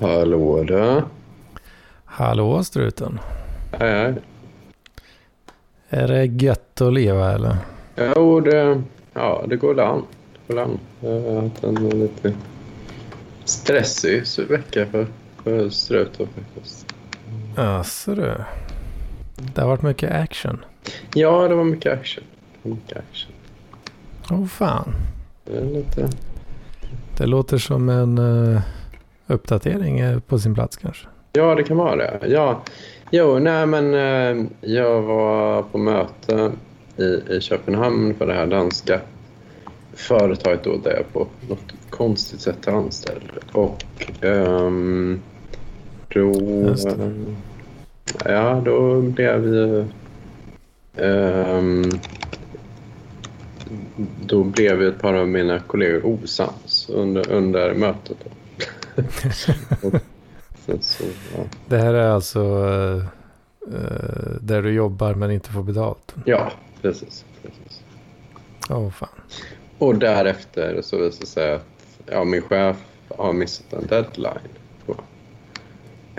Hallå där. Hallå struten. Hej, hej. Är det gött att leva eller? Jo, det, ja, det går an. Det går an. Jag har haft en lite stressig vecka för, för struten faktiskt. Jaså du. Det har varit mycket action. Ja, det var mycket action. Mycket action. Åh oh, fan. Det lite... Det låter som en uh, uppdatering eh, på sin plats kanske. Ja, det kan vara det. Ja. Jo, nej men uh, jag var på möte i, i Köpenhamn för det här danska företaget då där jag på något konstigt sätt är anställd. Och um, då... Ja, då blev ju... Um, då blev ju ett par av mina kollegor osams under, under mötet. Så, ja. Det här är alltså uh, där du jobbar men inte får betalt? Ja, precis. precis. Åh oh, fan. Och därefter så visade det sig att ja, min chef har missat en deadline.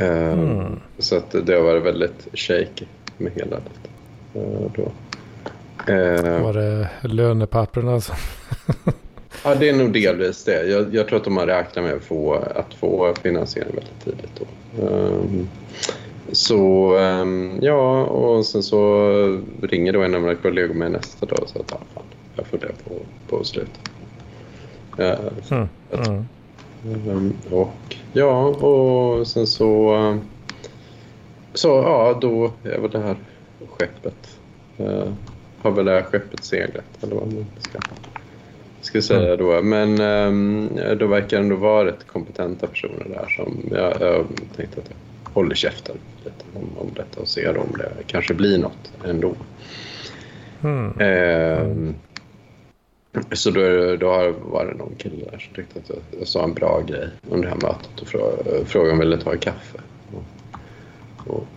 Uh, mm. Så att det har varit väldigt shaky med hela detta. Uh, då. Uh, var det lönepapperna som... ja, det är nog delvis det. Jag, jag, tror att de har räknat med att få, att få finansiering väldigt tidigt. Då. Um, så um, ja, och sen så ringer då en av mina kollegor mig nästa dag och säger att ah, fan, jag funderar på, på att sluta. Uh, mm. Mm. Um, och ja, och sen så... Så ja, då är väl det här skeppet... Uh, har väl det här skeppet seglat, eller vad man ska, ska säga då. Men um, då verkar det ändå vara rätt kompetenta personer där som jag, jag tänkte att jag håller käften lite om, om detta och ser om det kanske blir något ändå. Mm. Um, så då, då var det någon kille där som tyckte att jag, jag sa en bra grej under det här mötet och frågade, frågade om jag ville ta en kaffe. Och, och,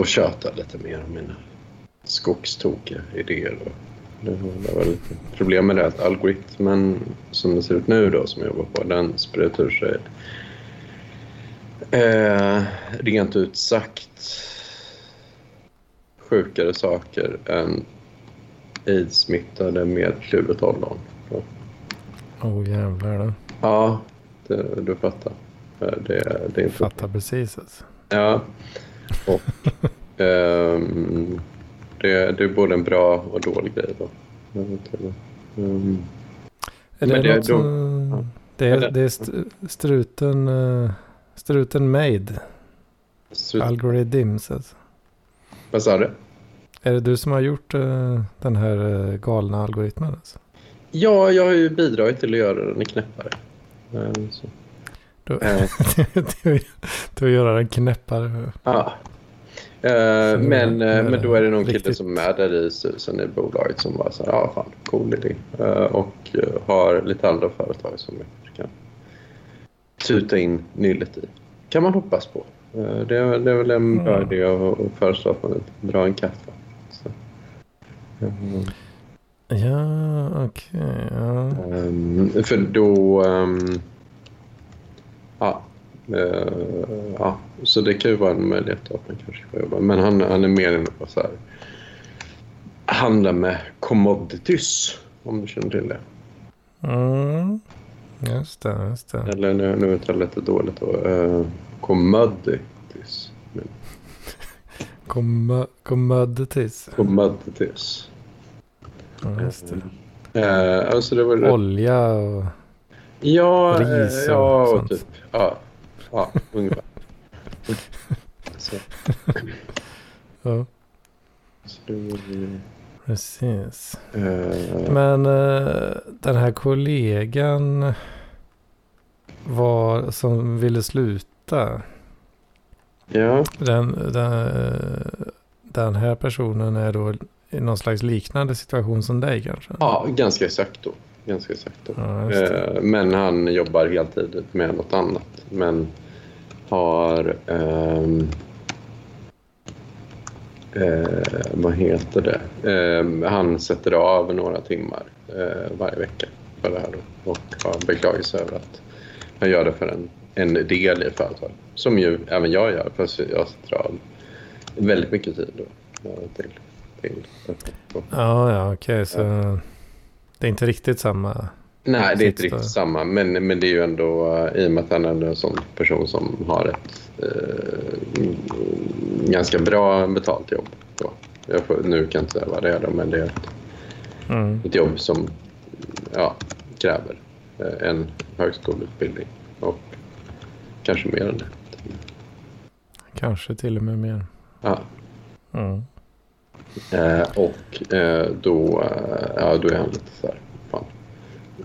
och köta lite mer om mina skogstokiga idéer. Och det, var lite problem med det att algoritmen som det ser ut nu då som jag jobbar på, den sprutar ur sig eh, rent ut sagt sjukare saker än aids-smittade med kluvet ollon. Åh oh, jävlar du. Ja, det, du fattar. Det, det är inte fattar precis alltså. Ja. Och um, det, det, är både en bra och dålig grej då. Um, är det, det, något som, ja. det, är, det är struten, uh, struten made? Strut. Algorithms alltså. Vad sa du? Är det du som har gjort uh, den här uh, galna algoritmen? Alltså? Ja, jag har ju bidragit till att göra den knäppare. Uh, så. Du, du göra den knäppare? Ja. Uh, men, men då är det någon riktigt. kille som är där i styrelsen i bolaget som bara säger ja fan, cool idé. och har lite andra företag som vi kan tuta in nyllet i. Kan man hoppas på. Det är, det är väl en bra mm. idé att föreslå att man drar en kaffe. Mm. Ja, okej. Okay, ja. Um, för då... Um, ja, uh, ja, så det kan ju vara en möjlighet att man kanske får jobba. Men han, han är mer än att så här, handla med commodities, om du känner till det. Mm. Just det, just det. Eller nu, nu är det lite dåligt då. Uh, commodities. commodities. Commodities. Ja, just det. Uh, alltså det var Olja och ja, ris och, ja, och typ. Ja, ja ungefär. Så. ja. Så det Precis. Uh, Men uh, den här kollegan var, som ville sluta. Ja. Den, den, den här personen är då i någon slags liknande situation som dig kanske? Ja, ganska exakt då. Ganska exakt då. Ja, eh, men han jobbar heltid med något annat. Men har... Eh, eh, vad heter det? Eh, han sätter av några timmar eh, varje vecka för det här då. Och har beklagat sig över att Han gör det för en, en del i företaget. Som ju även jag gör, fast jag sitter av väldigt mycket tid då, till, till Ja, ja, okej. Okay, så ja. det är inte riktigt samma Nej, det är inte riktigt samma. Men, men det är ju ändå, uh, i och med att han är en sån person som har ett uh, ganska bra betalt jobb. Då. Jag får, nu kan jag inte säga vad det är då, men det är ett, mm. ett jobb som ja, kräver uh, en högskoleutbildning och kanske mer än det. Kanske till och med mer. Ja. Mm. och då, ja, då är han lite så här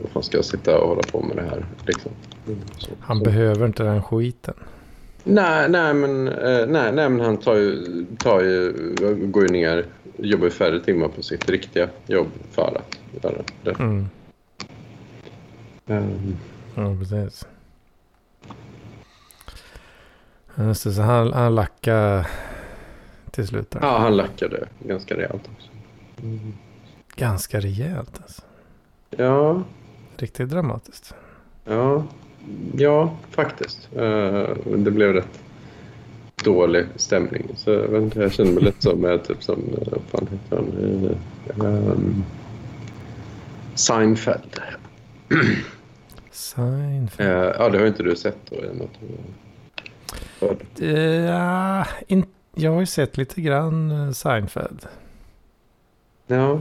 varför ska jag sitta och hålla på med det här? Liksom. Så, han så. behöver inte den skiten. Nej, nej, men, eh, nej, nej, men han tar ju, tar ju, går ju ner, jobbar ju färre timmar på sitt riktiga jobb för att göra det. Mm. Um. Ja, precis. Just det, så han, han lackade till slut? Där. Ja, han lackade ganska rejält också. Mm. Ganska rejält alltså? Ja, Riktigt dramatiskt. Ja, ja faktiskt. Uh, det blev rätt dålig stämning. Så jag, vet inte, jag känner mig lite som, med, typ som, vad uh, fan heter han? Um, Seinfeld. Seinfeld? Uh, ja, det har inte du sett då? Ja, in, jag har ju sett lite grann Seinfeld. Ja.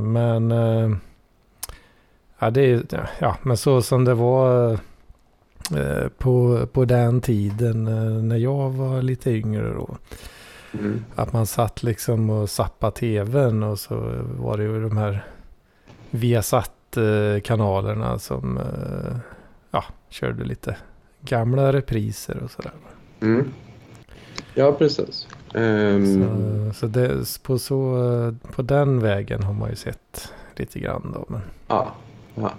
men Ja, det är, ja, men så som det var eh, på, på den tiden eh, när jag var lite yngre då. Mm. Att man satt liksom och zappade tvn och så var det ju de här Viasat-kanalerna som eh, ja, körde lite gamla repriser och sådär. Mm. Ja, precis. Um... Så, så, det, på, så på den vägen har man ju sett lite grann då. Men... Ja, Ja.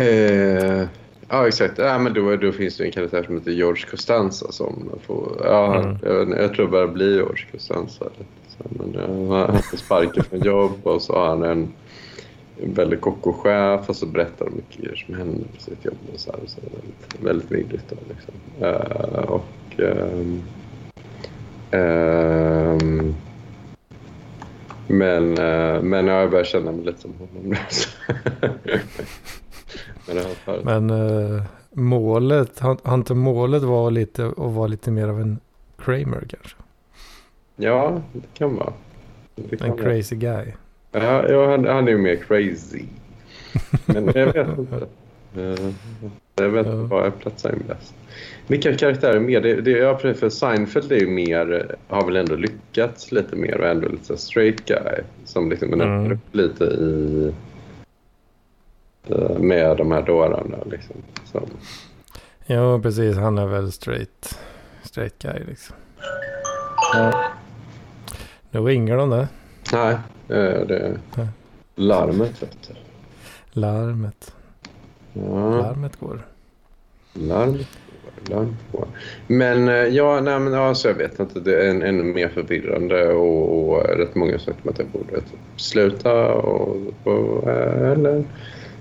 Eh, ja, exakt. Ja, men då, då finns det en karaktär som heter George Costanza som får... Ja, mm. jag, jag tror bara blir George Costanza. Men, ja, han får sparken från jobb och så har han en väldigt kocko chef och så berättar de mycket som händer på sitt jobb. Och så här, så väldigt, väldigt vidrigt. Då, liksom. Uh, och... Um, um, men, uh, men jag börjar känna mig lite som honom. men uh, målet, har inte målet var lite att vara lite mer av en Kramer kanske? Ja, det kan vara. Det kan en vara. crazy guy. Ja, ja han, han är ju mer crazy. Men jag vet inte. Uh, jag vet inte var jag platsar in bäst. Vilka karaktärer mer? Det, det, jag för Seinfeld är ju mer, har väl ändå lyckats lite mer och ändå lite straight guy. Som liksom mm. öppnar upp lite i eh, med de här dårarna. Liksom, som. Ja, precis. Han är väl straight, straight guy liksom. Ja. Nu ringer de där. Nej, eh, det är larmet. Vet du. Larmet. Ja. Larmet går. Larmet larm på. Men eh, ja, nej, men, alltså, jag vet inte. Det är en, ännu mer förvirrande och, och rätt många har sagt att jag borde sluta och, och, eh, eller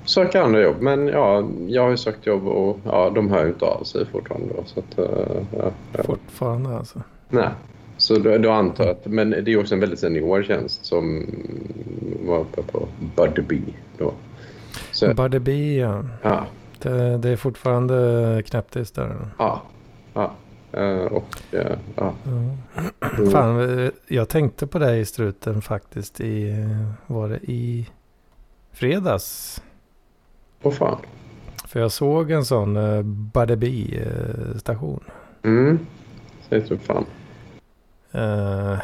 söka andra jobb. Men ja, jag har ju sökt jobb och ja, de hör ju inte av sig fortfarande. Då, så att, eh, ja, ja. Fortfarande alltså? Nej. Så då, då antar jag att, men det är också en väldigt senior tjänst som var uppe på Buddy B då. Så, Buddy B ja. ja. Det, det är fortfarande knäpptyst där. Ja. ja. Uh, och uh, ja. Mm. Fan, jag tänkte på det i struten faktiskt i, var det i fredags? Åh oh, fan. För jag såg en sån uh, Buddy station. Mm, säg typ fan. Uh,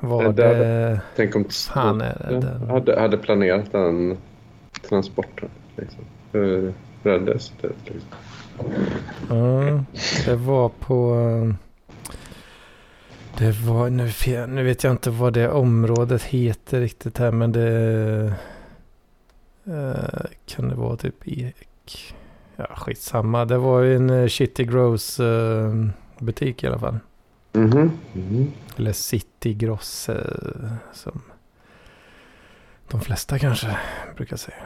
var det... det tänk om fan är det, den? Hade, hade planerat den transporten. Liksom räddades. Liksom. Ja, det var på... Det var, nu, nu vet jag inte vad det området heter riktigt här men det... Uh, kan det vara typ Ek? Ja, skitsamma. Det var ju en uh, Shitty Gross butik i alla fall. Mm -hmm. Mm -hmm. Eller City Gross som de flesta kanske brukar säga.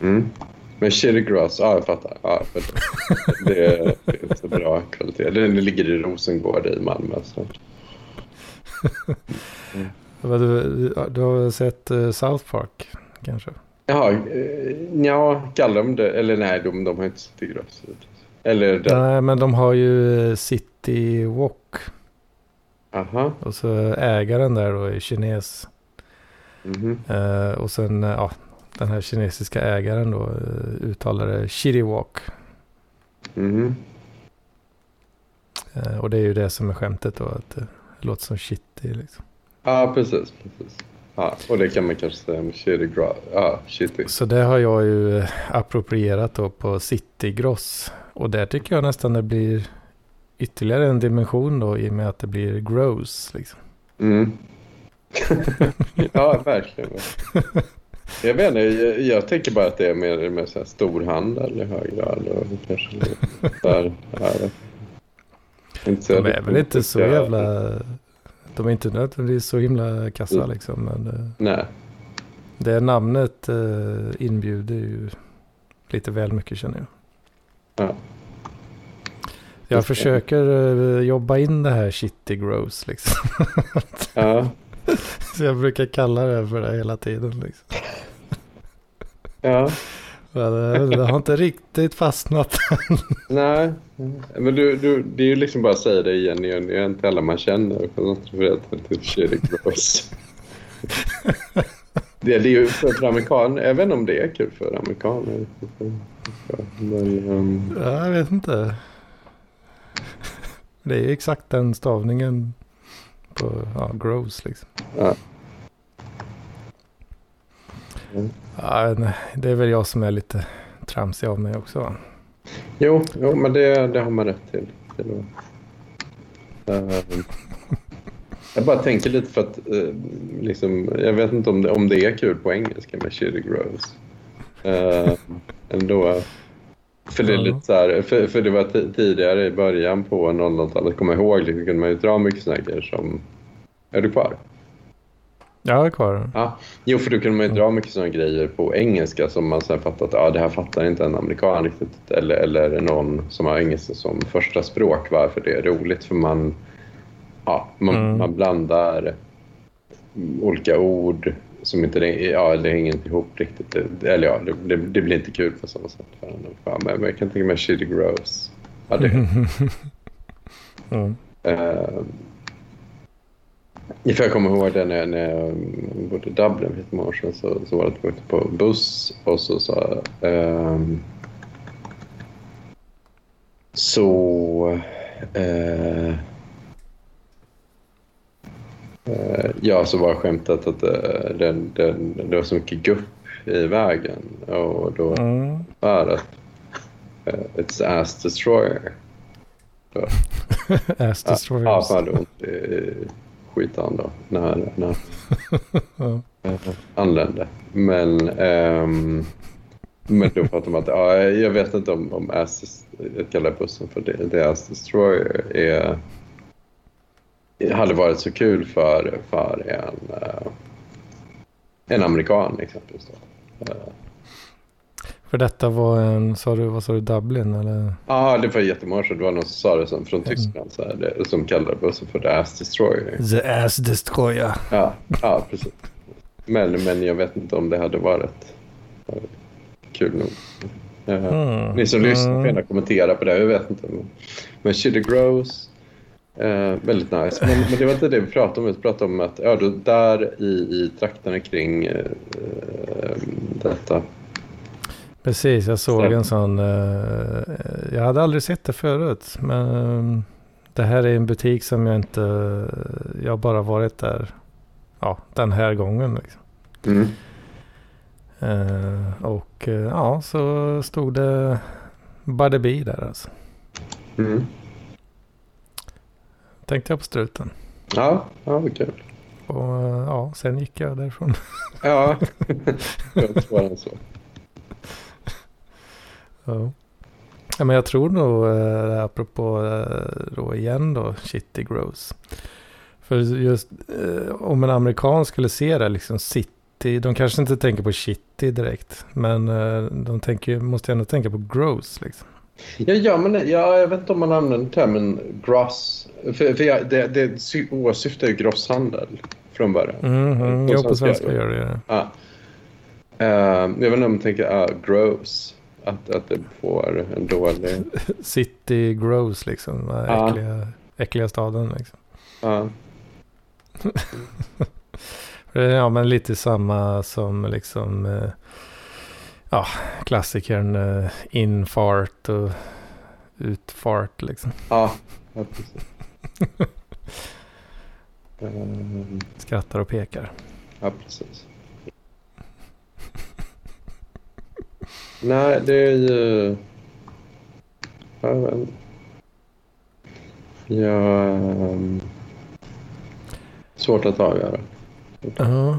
Mm. Men Chili Gross, ja jag fattar. Ja, för det, det, är, det är så bra kvalitet. Den ligger i Rosengård i Malmö. Så. Mm. Du, du har sett uh, South Park kanske? Jaha, eh, ja, kallar de det? Eller nej, de, de har inte City Gross. Eller Nej, men de har ju eh, City Walk. Aha. Och så ägaren där då är kines. Mm -hmm. uh, och sen, ja, den här kinesiska ägaren då uh, uttalar det Shitty Walk. Mm -hmm. och det är ju det som är skämtet då, att det låter som shitty liksom. Ja, precis. precis. Ja, och det kan man kanske säga Shitty Gross. Ja, shitty. Så det har jag ju approprierat då på City Gross. Och där tycker jag nästan det blir ytterligare en dimension då i och med att det blir gross liksom. Mm. Ja, verkligen. Jag vet inte, jag, jag, tänker bara att det är mer med så här storhandel i hög grad. Och kanske där, här. Inte De är väl inte så jävla... De är inte nödvändigtvis så himla kassa mm. liksom. Men eh, Nej. det namnet uh, inbjuder ju lite väl mycket känner jag. Ja. Jag försöker uh, jobba in det här shitty gross liksom. ja. Så jag brukar kalla det för det hela tiden liksom. Ja. Men det har inte riktigt fastnat. Nej, men du, du, det är ju liksom bara att säga det igen igen. Det är inte alla man känner. Till shitty gross. Det, det är ju för, för amerikaner, jag vet inte om det är kul för amerikaner. Men, um... ja, jag vet inte. Det är ju exakt den stavningen på ja, gross liksom. Ja. Mm. Ja, det är väl jag som är lite tramsig av mig också. Jo, jo men det, det har man rätt till. till uh, jag bara tänker lite för att uh, liksom, jag vet inte om det, om det är kul på engelska med Chili Gross. Uh, ändå. För det är lite så här, för, för det var tidigare i början på 00-talet, kommer jag ihåg, liksom, kunde man ju dra mycket sådana grejer som... Är du kvar? Ja, jag är kvar. Ja. Jo, för då kunde man ju dra mycket sådana grejer på engelska som man sen fattat att ja, det här fattar inte en amerikan riktigt. Eller, eller någon som har engelska som första språk varför det är roligt. För man, ja, man, mm. man blandar olika ord som inte ja, det hänger inte ihop riktigt. eller ja, det, det, blir inte kul på samma sätt för en Men jag kan tänka mig Shitty Gross. Ja, det. mm. Uh, jag kommer ihåg det när, när jag bodde i Dublin för ett många år sedan så, så var det på buss och så sa um, så uh, ja, så var skämtet att uh, den, den, det var så mycket gupp i vägen och då mm. är att uh, it's ass destroyer. ass destroyer. Ja, ja, hade ont i skiten då när, när ja. anlände. Men, um, men då pratade man att ja, jag vet inte om, om Assis, jag kallar bussen för det, det Ass Destroyer är, hade varit så kul för, för en, uh, en amerikan exempelvis. Då. För detta var en, sa du, vad sa du, Dublin eller? Ja, det var jättemånga år sedan. Det var någon som sa det som, från mm. Tyskland så här, det, som kallade bussen för The Ass Destroyer. The Ass Destroyer. Ja, ja precis. Men, men jag vet inte om det hade varit kul nog. Mm. Ni som mm. lyssnar får gärna kommentera på det. Jag vet inte. Men, men Chili Grows. Eh, väldigt nice. Men, men, det var inte det vi pratade om. Vi pratade om att ja, då, där i, i trakterna kring eh, eh detta Precis, jag såg en sån. Uh, jag hade aldrig sett det förut. Men um, det här är en butik som jag inte... Jag har bara varit där ja, den här gången. Liksom. Mm. Uh, och uh, ja, så stod det Buddy där alltså. Mm. Tänkte jag på struten. Ja, ja vad kul. Och ja, sen gick jag därifrån. ja, det var så. Ja. ja men jag tror nog, eh, apropå eh, då igen då, Shitty Gross. För just eh, om en amerikan skulle se det liksom City. De kanske inte tänker på shitty direkt. Men eh, de tänker, måste ändå tänka på gross liksom. Ja, ja, men ja, jag vet inte om man använder termen gross. För, för jag, det, det sy- åsyftar ju grosshandel från början. Mhm, På Jo, på svenska, gör det det. Ja. Eh, jag vet inte om man tänker ah, gross. Att, att det får en dålig... City gross liksom. Ja. Äckliga, äckliga staden liksom. Ja. Ja, men lite samma som liksom... eh, Ja, klassikern eh, infart och utfart liksom. Ja, ja precis. Skrattar och pekar. ja, precis. Nej, det är ju... Jag vet inte. Ja, ehm, svårt att avgöra. Ja,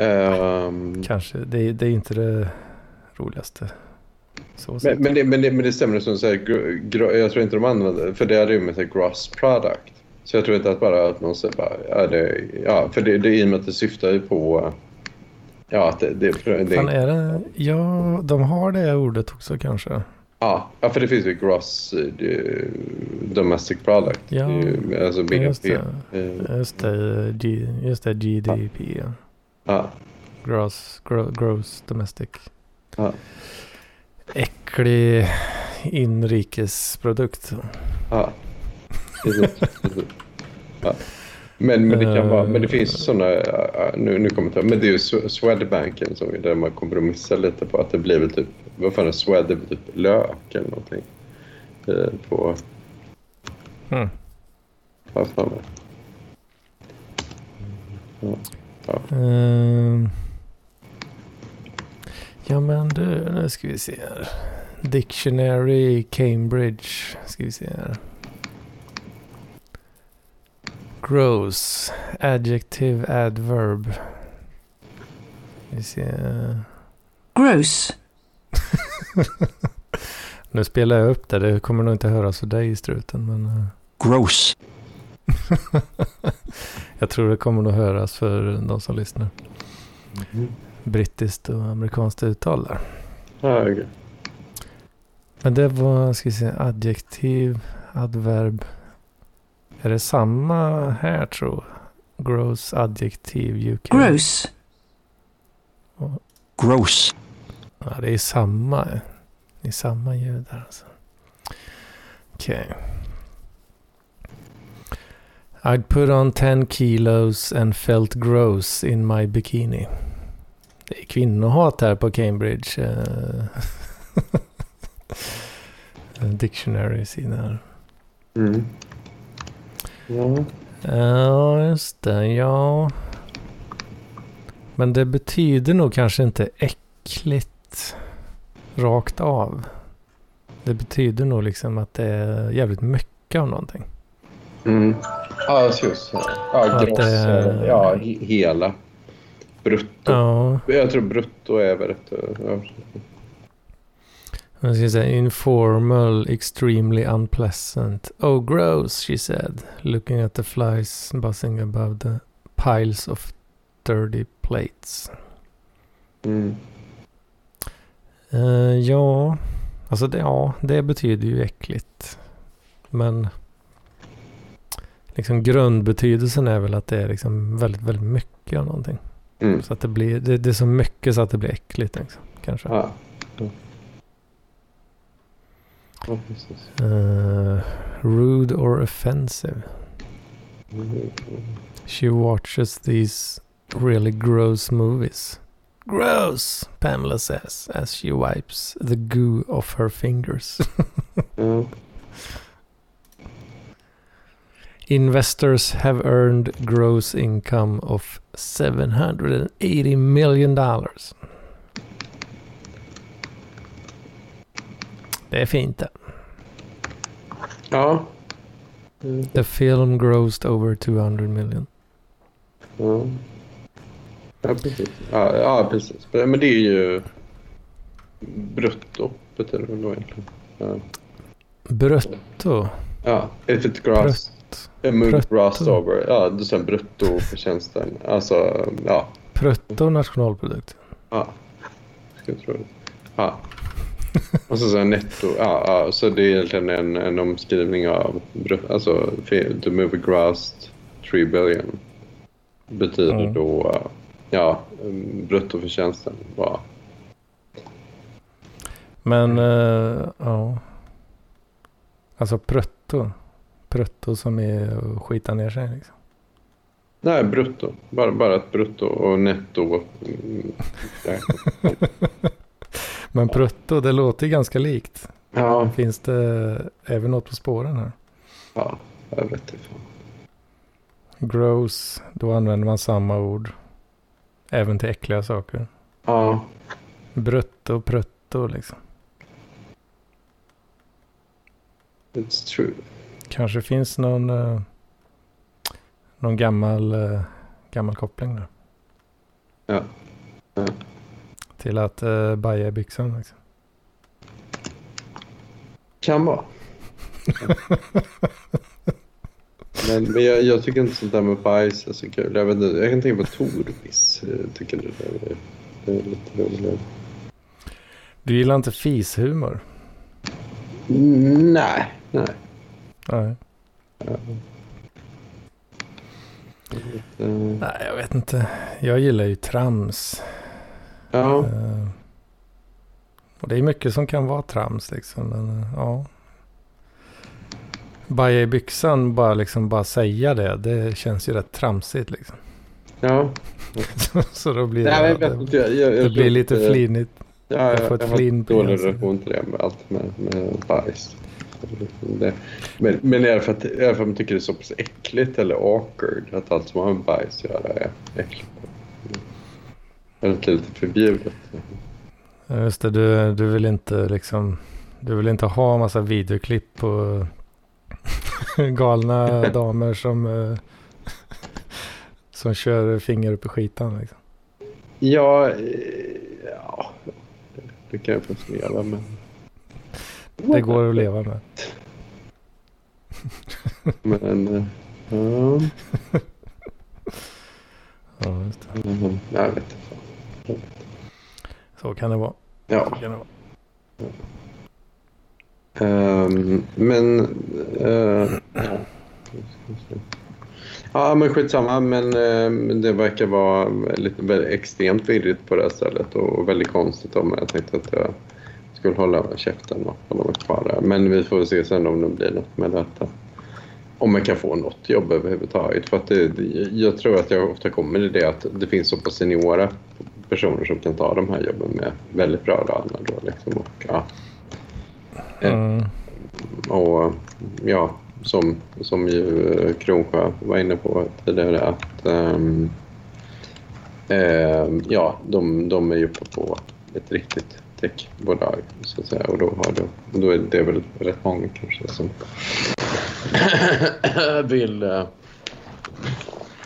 Ehm, kanske. Det, är- det är inte det roligaste. Men, men, det, men, det, men det stämmer som säger. gr- Jag tror inte de använder För det är ju med sig gross product. Så jag tror inte att bara att någon säger bara... Ja, det, ja för det, det är i och med att det syftar ju på... Ja, att det... det, det Fan, är det? Ja, de har det ordet också kanske. Ja, ja, för det finns ju gross eh, domestic product. Ja, ju, alltså BNP. just det. Eh, Just det, G, just det GDP. Ja. Ja, Gross, gro, gross domestic. Ja. Äcklig inrikesprodukt. ja. Precis, precis. Ja. Men, men det kan vara, men det Eh. finns sådana, nu, nu kommer jag men det är ju Swe- Swedbanken som där man kompromissar lite på att det blir väl typ, vad fan är Swed, det blir typ lök eller någonting. Eh, på, Mm. vad fan var det? Ehm. Ja men du, nu ska vi se här. Dictionary Cambridge. Ska vi se här. Gross. Adjective adverb. Vi ser. gross, Nu spelar jag upp det. Det kommer nog inte höras för dig i struten. Men eh, gross, jag tror det kommer nog höras för de som lyssnar. Brittiskt och amerikanskt uttal där. Ja, okej. Men det var, ska vi se, adjektiv, adverb. Är det samma här tror jag? Gross, adjektiv, UK. gross, gross, Ja, det är samma. Det är samma ljud där alltså. Okej. I'd put on 10 kilos and felt gross in my bikini. Det är kvinnohat här på Cambridge. eh. Dictionary-sidan här. Mm. Ja. Ja, just det. Ja. Men det betyder nog kanske inte äckligt rakt av. Det betyder nog liksom att det är jävligt mycket av någonting. Mm. Ja, just. Ja, gross. det- Ja, he- hela. Brutto. Ja, Jag tror brutto är väl rätt. Ja. jag ska säga informal, extremely unpleasant. Oh gross, she said, looking at the flies buzzing above the piles of dirty plates. Mm. Eh, ja, alltså det, ja, det betyder ju äckligt. Men liksom grundbetydelsen är väl att det är liksom väldigt, väldigt mycket av någonting. Mm. Så att det blir, det, det är så mycket så att det blir äckligt liksom, kanske. Ja. Ja. Ja. Eh, rude or offensive. Mm. She watches these really gross movies. Gross, Pamela says as she wipes the goo off her fingers. Investors have earned gross income of 780 million dollars. Det är fint det. Ja. Mm. The film grossed over 200 million. Ja. Ja, precis. Ja, ja, precis. Men det är ju brutto betyder det då egentligen. Ja. Brutto. ja. If it gross, a move Brutto. grossed over. Ja, du säger bruttoförtjänsten. Alltså, ja. Prutto nationalprodukt. Ja, ska jag tro det. Ja. Och så, så här netto, ja, ja, så det är egentligen en, en omskrivning av alltså the movie grossed 3 billion. Betyder Mm. då, ja, bruttoförtjänsten var, Men eh, ja. Alltså prutto. Prutto som är att skita ner sig liksom. nej brutto, bara, bara ett brutto och netto. Men prutto, det låter ju ganska likt. Ja, Finns det även något på spåren här? ja, jag vet inte. Gross, då använder man samma ord. Även till äckliga saker. Ja, Brutto, prutto liksom. it's true. Kanske finns någon, eh, någon gammal, eh, gammal koppling där. Ja. Ja. Till att uh, baja i byxan liksom. Kan vara. men men jag, jag tycker inte sånt där med bajs är så kul. Jag, vet inte, jag kan tänka på Torbis. Jag tycker det det är lite roligt. Du gillar inte fishumor? Mm, nej, nej. Nej. Lite, Nej, jag vet inte. Jag gillar ju trams. ja, Eh, och det är mycket som kan vara trams liksom. Men, eh, ja. Baja i byxan, bara liksom bara säga det. Det känns ju rätt tramsigt liksom. ja. Så då blir Nej, det, inte. Jag, jag, jag det blir lite inte- flinigt. Ja, jag jag, jag, har dålig relation till det med allt med, med bajs. Det. Men, men är det för att, är det för att man tycker det är så pass äckligt eller awkward att allt som har med bajs att göra är äckligt? Eller lite lite förbjudet? Just det, du, du vill inte liksom. Du vill inte ha massa videoklipp på galna damer som eh, som kör finger upp i skitan. Liksom. Ja, eh, ja, det kan jag faktiskt leva med. Det går att leva med. Men, eh, ja, Ja, just det. mm, jag vet inte. Så kan det vara. Ja. Så kan det vara. Ehm, men... Uh, ja. ja, men skitsamma. Men uh, men det verkar vara lite väldigt extremt virrigt på det här stället och väldigt konstigt om jag tänkte att jag skulle hålla käften och hålla mig kvar där. Men vi får se sen om det blir något med detta. Om jag kan få något jobb överhuvudtaget. För att det, det- jag tror att jag ofta kommer till det att det finns så pass seniora personer som kan ta de här jobben med väldigt bra löner. Då, liksom. och, ja, Eh, Mm. och ja, som, som ju eh, Kronsjö var inne på tidigare att ehm, ehm, ja, de, de är ju uppe på ett riktigt techbolag så att säga och då, har det, då är det väl rätt många kanske som vill eh,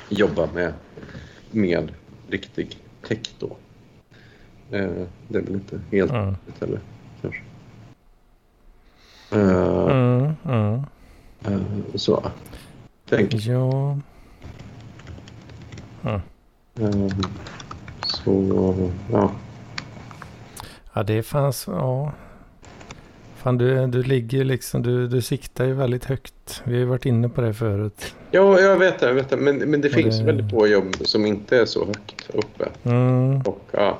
jobba med, med riktig tech då. Eh, det är väl inte helt Mm. rätt heller kanske. Eh, Mm, mm. Eh, Så. Tänk. Ja. eh, Så, ja. Ja, det fanns, ja. Fan, du, du ligger liksom, du, du siktar ju väldigt högt. Vi har ju varit inne på det förut. Ja, jag vet det. Jag vet det. Men, men det Och finns det- väldigt få jobb som inte är så högt uppe. Mm. Och ja,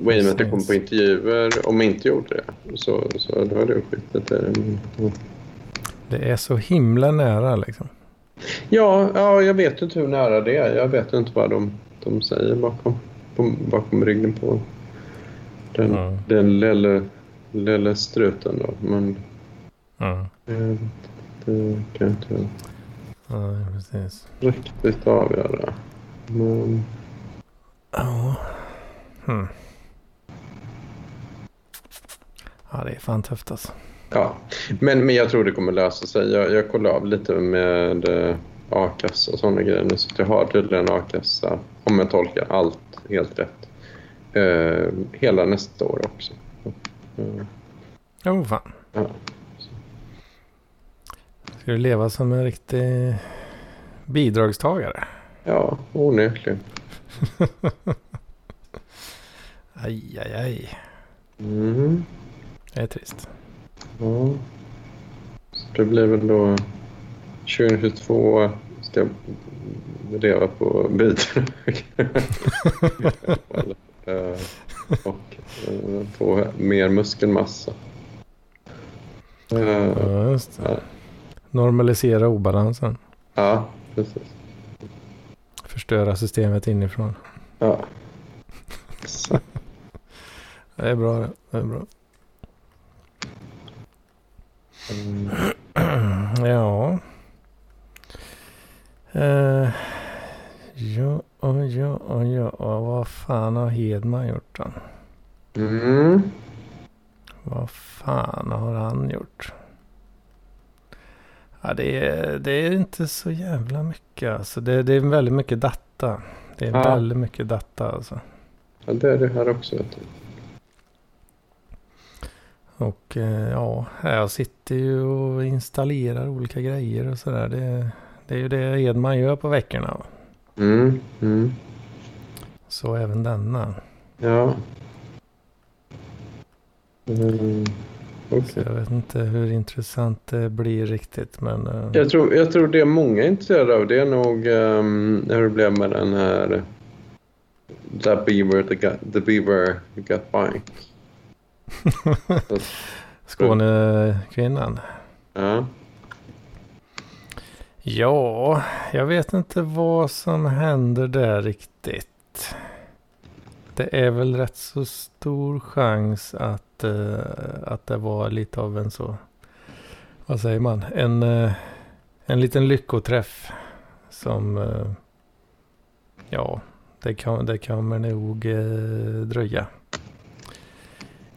med att jag kom på intervjuer, om jag inte gjorde det, så, så då hade jag skitit det. Ja. Det är så himla nära liksom. Ja, ja, jag vet inte hur nära det är. Jag vet inte vad de, de säger bakom, bakom ryggen på den, Mm. den lille, lille struten. Då. Men Mm. eh, det kan inte Ja, precis. riktigt avgöra. Men, Ja. Hmm. Ja, det är fan tufft alltså. ja. men, men jag tror det kommer lösa sig. Jag, jag kollade av lite med eh, a-kassa och sådana grejer nu. Så jag har tydligen a-kassa, om jag tolkar allt helt rätt, eh, hela nästa år också. Eh, Jo, fan. ja. Ska du leva som en riktig bidragstagare? Ja, onekligen. Aj, aj, aj. Mm. Det är trist. Ja. Så det blir väl då 2022 ska jag leva på bidrag. Eh, och eh, få mer muskelmassa. Eh, Ja, just det. Normalisera obalansen. Ja, precis. Förstöra systemet inifrån. Ja. Det är bra det. det är bra. mm. Ja. Uh, ja, och ja, och ja. och Vad fan har Hedman gjort då? Mm. Vad fan har han gjort? Ja, det är, det är inte så jävla mycket alltså. Det, det är väldigt mycket data. Det är Ja. väldigt mycket data alltså. Ja, det är det här också. Och eh, ja, jag sitter ju och installerar olika grejer och sådär. Det, det är ju det Edman gör på veckorna. Mm. Mm. Så även denna. Ja. Mm. Så jag vet inte hur intressant det blir riktigt. Men eh, Jag tror, jag tror det många är intresserade av det är nog um, hur det blev med den här The Beaver, the, got, the Beaver got bike. Skånekvinnan. Ja. Ja, jag vet inte vad som händer där riktigt. Det är väl rätt så stor chans att, eh, att det var lite av en så, vad säger man, en, eh, en liten lyckoträff som, eh, ja, det, kan, det kommer nog eh, dröja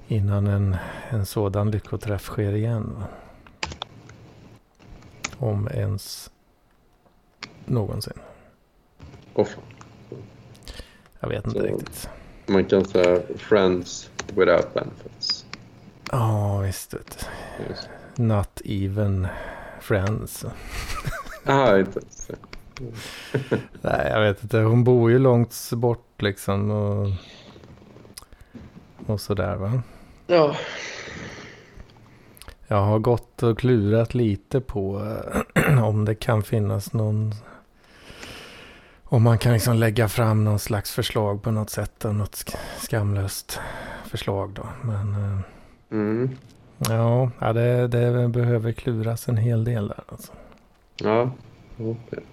innan en, en sådan lyckoträff sker igen. va. Om ens någonsin. Och fan. Jag vet inte Så- riktigt. man kan säga friends without benefits. Ja, visst. Vet du. Just. Not even friends. Ah, inte det. Nej, jag vet inte. Hon bor ju långt bort liksom. Och, och sådär va. Ja. Jag har gått och klurat lite på om det kan finnas någon... Om man kan liksom lägga fram någon slags förslag på något sätt. Något sk- skamlöst förslag då. Men eh, Mm. ja, det, det behöver kluras en hel del där alltså. Ja. Okej.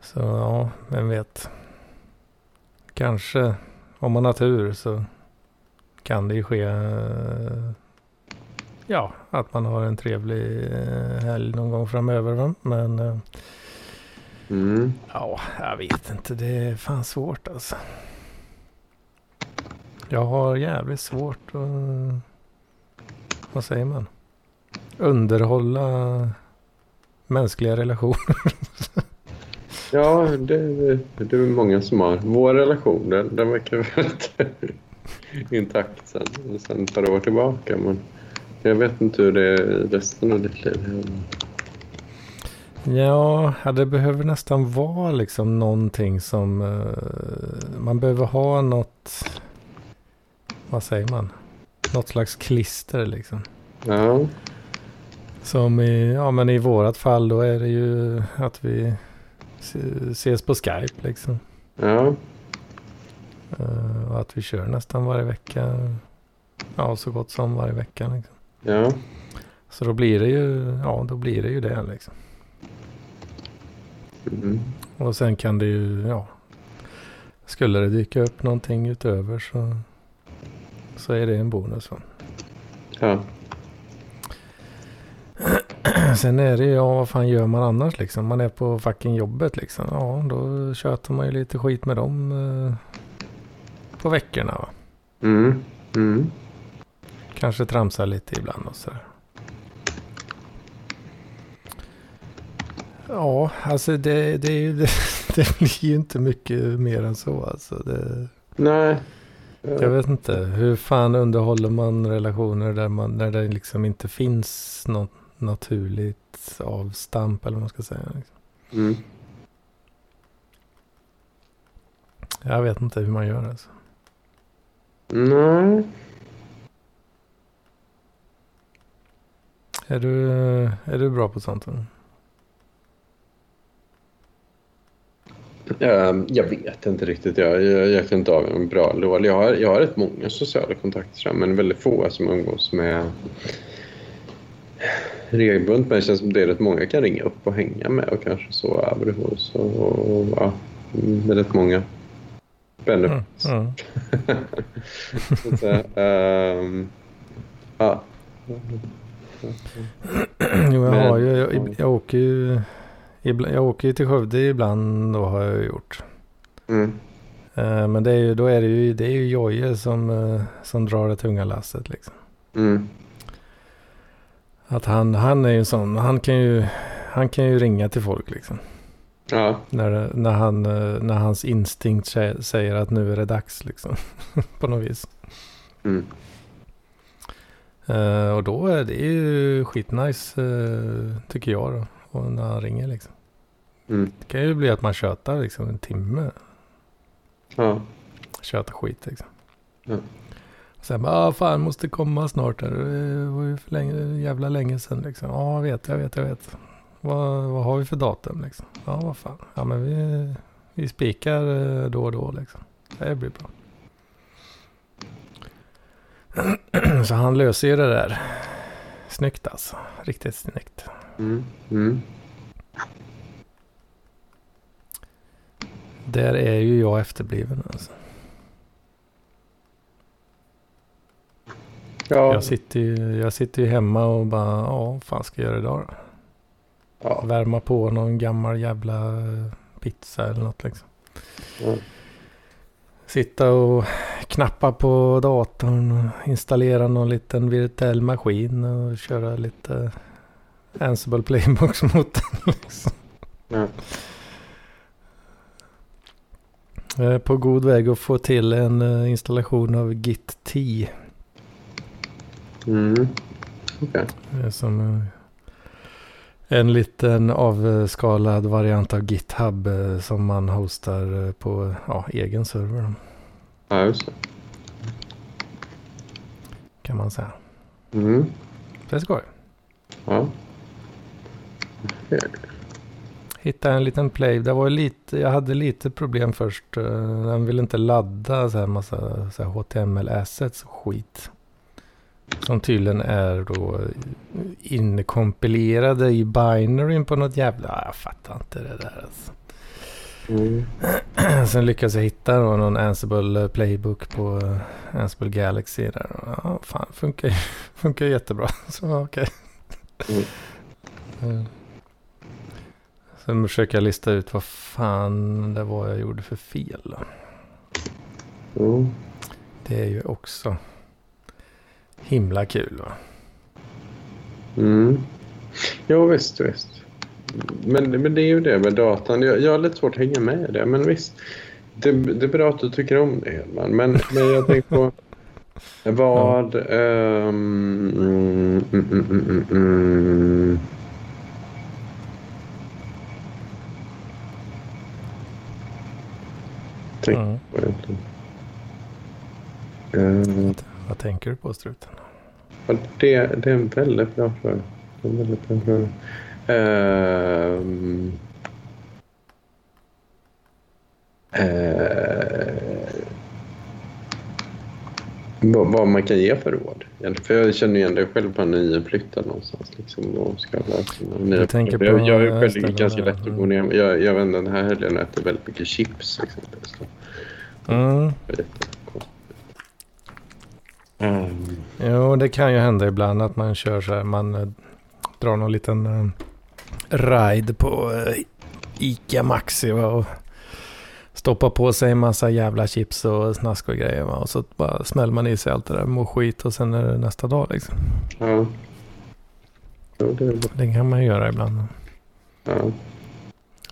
Så ja, vem vet. Kanske om man har tur så kan det ju ske. eh, Ja, att man har en trevlig eh, helg någon gång framöver. Men Mm. ja, jag vet inte. Det är fan svårt alltså. Jag har jävligt svårt att, vad säger man? Underhålla mänskliga relationer. Ja, det, det, är många som har. Vår relation, den, den verkar väldigt intakt sen, sen ett par år tillbaka. Men jag vet inte hur det är resten av ditt liv. Ja, det behöver nästan vara liksom någonting som... eh, man behöver ha något... Vad säger man? Något slags klister liksom. Ja, Som i, ja men i vårat fall då är det ju att vi se- ses på Skype liksom. ja, Eh, och att vi kör nästan varje vecka. Ja, så gott som varje vecka liksom. ja. Så då blir det ju, ja då blir det ju det liksom. Mm. Och sen kan det ju, ja. Skulle det dyka upp någonting utöver så, så är det en bonus. Va? ja. Sen är det ju, ja vad fan gör man annars liksom? Man är på fucking jobbet liksom. Ja, då tjötar man ju lite skit med dem eh, på veckorna. Va? Mm. Mm. Kanske tramsar lite ibland och sådär. Ja, alltså det, det, det, det blir ju inte mycket mer än så. Alltså det, Nej. Jag vet inte. Hur fan underhåller man relationer där, man, där det liksom inte finns något naturligt avstamp eller vad man ska säga. liksom. Mm. Jag vet inte hur man gör alltså. Nej. Är du, är du bra på sånt? eller? Ehm, Jag vet inte riktigt. Jag, jag, jag kan inte av en bra eller dålig. Jag har, jag har rätt många sociala kontakter men väldigt få som umgås med regelbundet. Men det känns som det är rätt många jag kan ringa upp och hänga med och kanske så över hos. Och, och, ja, mm, det är rätt många. Mm, Benefits. mm. Säga, ehm, ja. Jo, jag har ju, jag, jag åker ju, jag åker ju till Skövde ibland då har jag gjort. Mm. Eh, Men det är ju, då är det ju, det är ju Jojje som, eh, som drar det tunga lasset liksom. Mm. Att han, han är ju en sån, han kan ju, han kan ju ringa till folk liksom. Ja. När, när, han, eh, när hans instinkt sä- säger att nu är det dags liksom. På något vis. Mm. Eh, och då är det ju skitnice uh, tycker jag då. Och när han ringer liksom. Mm. Det kan ju bli att man tjötar liksom en timme. Ja. Tjötar skit liksom. Ja. Och sen bara, ah, fan måste komma snart här. Det var ju för länge, jävla länge sedan liksom. Ja, jag vet, jag vet, jag vet. Vad, vad har vi för datum liksom? Ja, vad fan. Ja, men vi, vi spikar eh, då och då liksom. Det blir bra. Så han löser ju det där. Snyggt alltså. Riktigt snyggt. Mm. Mm. Där är ju jag efterbliven alltså. Ja. Jag sitter ju, jag sitter ju hemma och bara, ja, vad fan ska jag göra idag då? Ja. Värma på någon gammal jävla eh, pizza eller något liksom. Ja. Sitta och knappa på datorn och installera någon liten virtuell maskin och köra lite Ansible Playbox mot den liksom. Ja. Jag är på god väg att få till en eh, installation av Git T. Mm. Okej. Det är som eh, en liten avskalad variant av GitHub eh, som man hostar på ja, egen server Ja, just det. kan man säga. Mm. Det är skoj. Ja. Hitta en liten play. Det var lite, jag hade lite problem först. eh, Den ville inte ladda så här massa så här HTML assets och skit. Som tydligen är då inkompilerade i binaryn på något jävla... Ja, Jag fattar inte det där alltså. Mm. Sen lyckades jag hitta då någon Ansible playbook på eh, Ansible Galaxy där. Ja, fan, funkar funkar jättebra. Så okej. Mm. Mm. Sen försöker jag lista ut vad fan det var jag gjorde för fel. Mm. Det är ju också himla kul va. Mm. Jo, visst, visst. Men, men det är ju det med datan. Jag, jag har lite svårt att hänga med i det, men visst. Det, det är bra att du tycker om det, Hedman. Men, men jag tänker på vad... ehm, mm, mm, mm, mm, mm. Tänk på egentligen. Eh, Vad tänker du på struten? Det, det är en väldigt bra fråga. Det är en väldigt bra fråga. Ehm. Eh, vad, vad man kan ge för råd. För jag känner igen det själv på en nyflyttad någonstans. Liksom, och ska nya Jag tänker saker. jag, på jag är själv ganska lätt att gå ner. Jag, jag vet inte, den här helgen äter väldigt mycket chips exempelvis. Mm. Ehm, Jo, det kan ju hända ibland att man kör så här. Man eh, drar någon liten eh, ride på eh, Ica Maxi va, och stoppar på sig en massa jävla chips och snask och grejer. Va, och så bara smäller man i sig allt det där, mår skit och sen är det nästa dag liksom. ja. Jo, det. Det kan man ju göra ibland. Ja.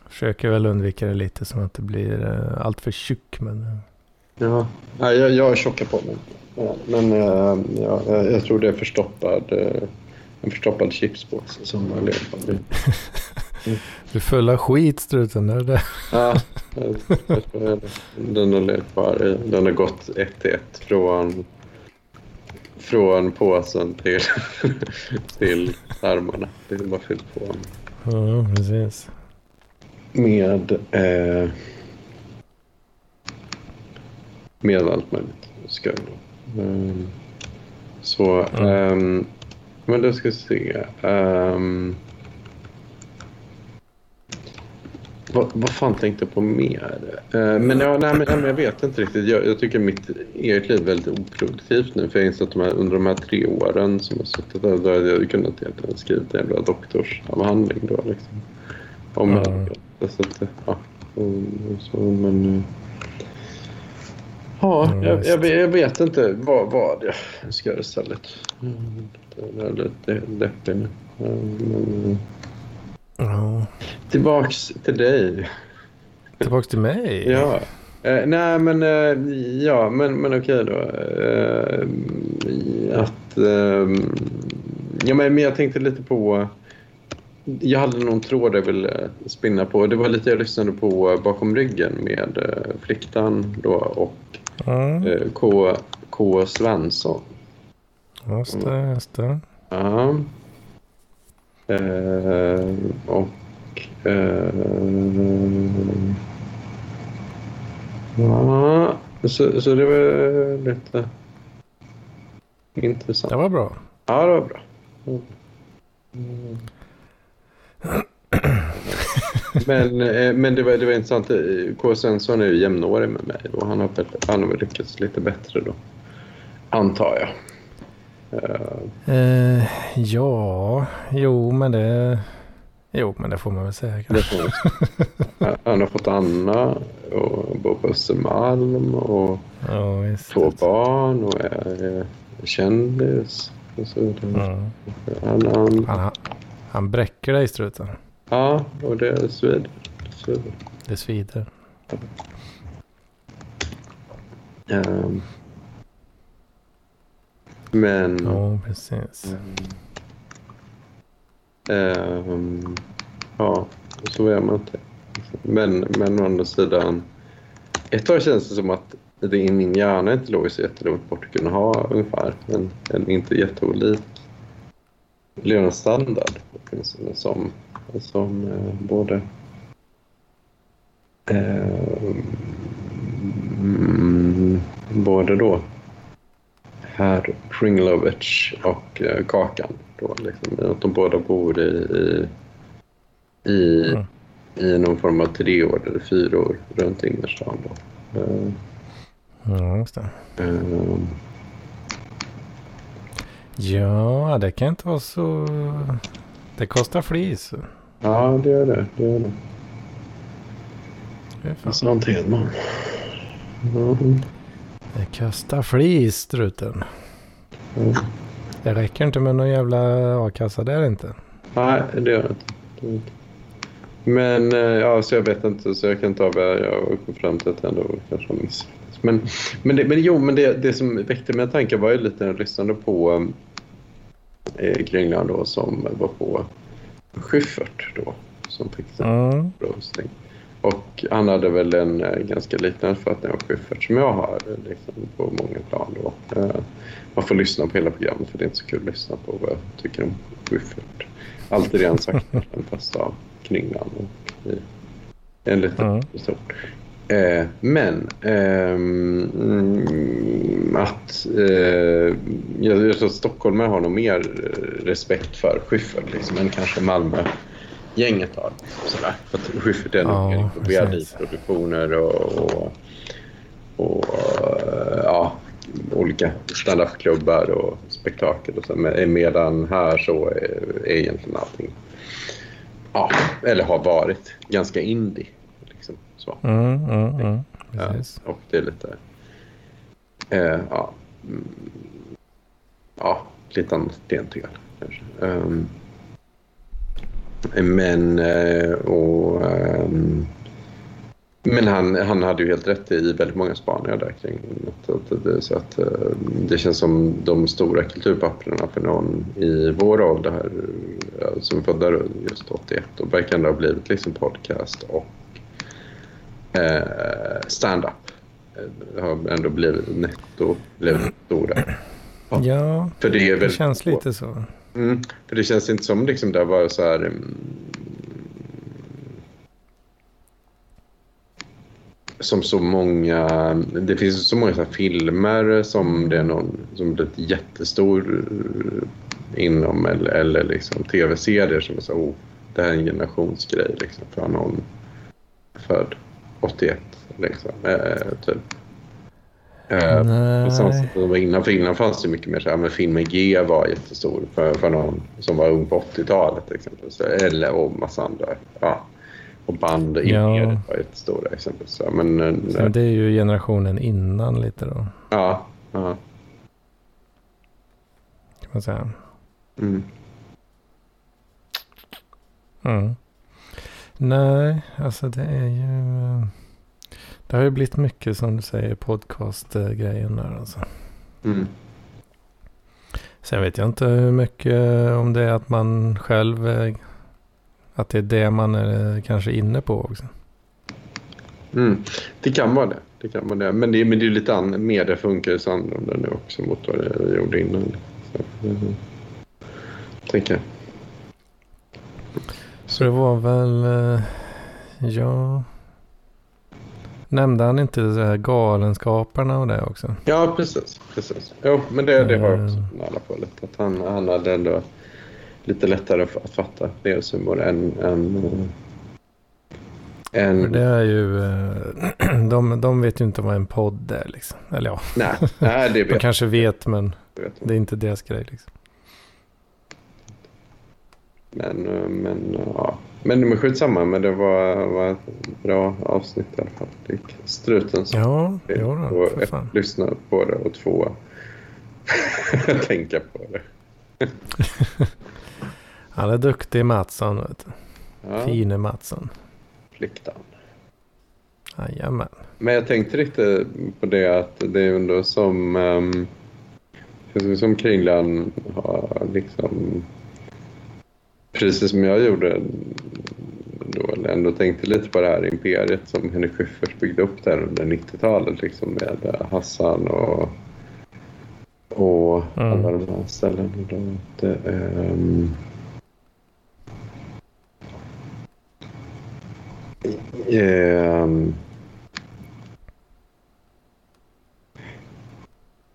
Försöker väl undvika det lite så att det blir eh, allt för tjock. Men eh, Ja, Nej, jag, jag är tjockar på mig. Ja, men eh, ja, jag, tror det är förstoppad, eh, en förstoppad chipspåse som har legat på mig. Du är full av skit struten. Är det? Ja, den har legat kvar i. Den har gått ett till ett från, från påsen till, till armarna. Det är bara fyllt på Ja, precis. med, eh, med allt möjligt skoj. Um, så, ehm, men då ska vi se. Um, vad, vad fan tänkte jag på mer? Eh, men, ja, nej, men, nej, men jag vet inte riktigt. Jag, jag tycker mitt eget liv är väldigt oproduktivt nu. För jag inser att de här, under de här tre åren som jag suttit där, då hade jag kunnat egentligen skrivit en jävla doktorsavhandling då liksom. Om Ja. så att, ja. och- Så, men... eh, Ja, Ja, jag, jag, vet- jag vet inte vad, vad jag ska göra istället. Mm, Det är lite deppig nu. Men, eh, Ja. tillbaks till dig. Tillbaks till mig. Ja. Eh, nej, men eh, ja, men, men okej då. Eh, att, eh, ja, men, men jag tänkte lite på... Jag hade någon tråd jag ville spinna på. Det var lite jag lyssnade på Bakom ryggen med eh, Fliktan då och eh, K. K. Svensson. just det, just det. Ja. Eh, och... Eh, ja, så, så det var lite intressant. Det var bra. Ja, det var bra. Mm. Men, eh, men det, var, det var intressant. Eh, K. Svensson är ju jämnårig med mig och han har, väl, han har väl lyckats lite bättre då. Antar jag. Eh, ja, jo men det... Jo men det får man väl säga Det kanske. får man. Han har fått Anna och bor på Östermalm och Ja, två barn och är kändis. Och så. Mm. Han, han, Han, han, bräcker dig struten. ja, och det svider. Det svider. Det svider. Ehm. Men... Ja, precis. ehm, ja, så är man inte. Men, men å andra sidan... Ett tag känns det som att det i min hjärna inte låg så jättelångt bort att kunna ha ungefär en, en inte jätteolik levnadsstandard åtminstone som, som eh, både eh, mm, både då herr Pringlovich och eh, Kakan. Då, liksom, att de båda bor i, i, i, Mm. i någon form av tre år eller fyra år runt innerstan. Då. Eh, Ja, just det. eh, Ja, det kan inte vara så... Det kostar flis. ja, det gör det. det, gör det. Det är fan- Sånt Hedman. Mm. Det kostar flis struten. Mm. Det räcker inte med någon jävla a-kassa där inte. Nej, det gör det inte. Det det. Men eh, ja, så jag vet inte, så jag kan inte avgöra. Jag kom fram till att jag ändå kanske har misslyckats. Men, men, det, men jo, men det, det som väckte mina tankar var ju lite när jag lyssnade på eh, Kringlan då som var på Schyffert då. Som fick Mm. roasting. Och han hade väl en eh, ganska liknande uppfattning av Schyffert som jag har eh, liksom, på många plan. Då. Eh, man får lyssna på hela programmet för det är inte så kul att lyssna på vad jag tycker om Schyffert. Allt är redan sagt fast av Kringlan och en liten Mm. person. Eh, men ehm, mm, att eh, jag, jag tror att stockholmare har nog mer respekt för Schyffert liksom, än kanske Malmö-gänget har. Sådär. Att är Ja, nog precis. VRD-produktioner och, och, och eh, ja, olika standupklubbar och spektakel. Och så. Medan här så är, är egentligen allting, ja, eller har varit, ganska indie. Liksom, så. Mm, mm, mm. Ja, och det är lite... Eh, ja, mm, ja, lite annat klientel kanske. Ehm, men eh, och, ehm, men han, han hade ju helt rätt i väldigt många spaningar där kring det, så att eh, det känns som de stora kulturpapperna för någon i vår ålder här ja, som födda just 81 och verkar ändå ha blivit liksom podcast och eh, stand-up. Eh, har ändå blivit netto, blivit stora. Ja. Ja, För det är det väl känns lite så. Mm, för det känns inte som liksom det var så här... Mm. Som så många... Det finns så många så här filmer som det är någon som blivit jättestor eh, inom eller, eller liksom tv-serier som är så oh, det här är en generationsgrej liksom för någon född 81 liksom, eh, typ. Eh, på samma sätt som var innan. För innan fanns det mycket mer så här, men filmen G var jättestor för, för någon som var ung på 80-talet exempelvis. Eller och massa andra. Ja. Och band i Ja. var jättestora exempelvis. Så, Men, eh, Så det är ju generationen innan lite då. ja, ja. Kan man säga. Mm. Mm. Nej, alltså det är ju... eh, Det har ju blivit mycket som du säger podcast-grejen där alltså. Mm. Sen vet jag inte hur mycket om det är att man själv... eh, Att det är det man är kanske inne på också. Mm. Det kan vara det. Det kan vara det. Men det, men det är lite an, media funkar ju annorlunda nu också mot vad det gjorde innan. Så, mm. Tänker jag. Så det var väl... eh, Ja... Nämnde han inte så här galenskaparna och det också? Ja, precis. precis. Jo, men det, det har jag också Mm. i alla fall. Att han, han hade ändå lite lättare att att fatta deras humor än... än, eh, än det är ju... eh, De, de vet ju inte vad en podd är liksom. Eller ja, nej, nej, det de vet kanske vet men. Vet det är inte deras grej liksom. Men, eh, men, ja. Men, men skitsamma. Men det var, var ett bra avsnitt i alla fall. Det gick struten som Ja, jo då, och för ett, fan. lyssna på det och två tänka på det. Han är duktig Mattsson. Vet du. Ja, Fine Mattsson. pliktan. Jajamän. Men jag tänkte lite på det att det är ändå som, um, som Kringlan har liksom, precis som jag gjorde då, eller ändå tänkte lite på det här imperiet som Henrik Schyffert byggde upp där under 90-talet liksom med Hassan och, och Mm. alla de här ställena. Då, att, ehm, ehm,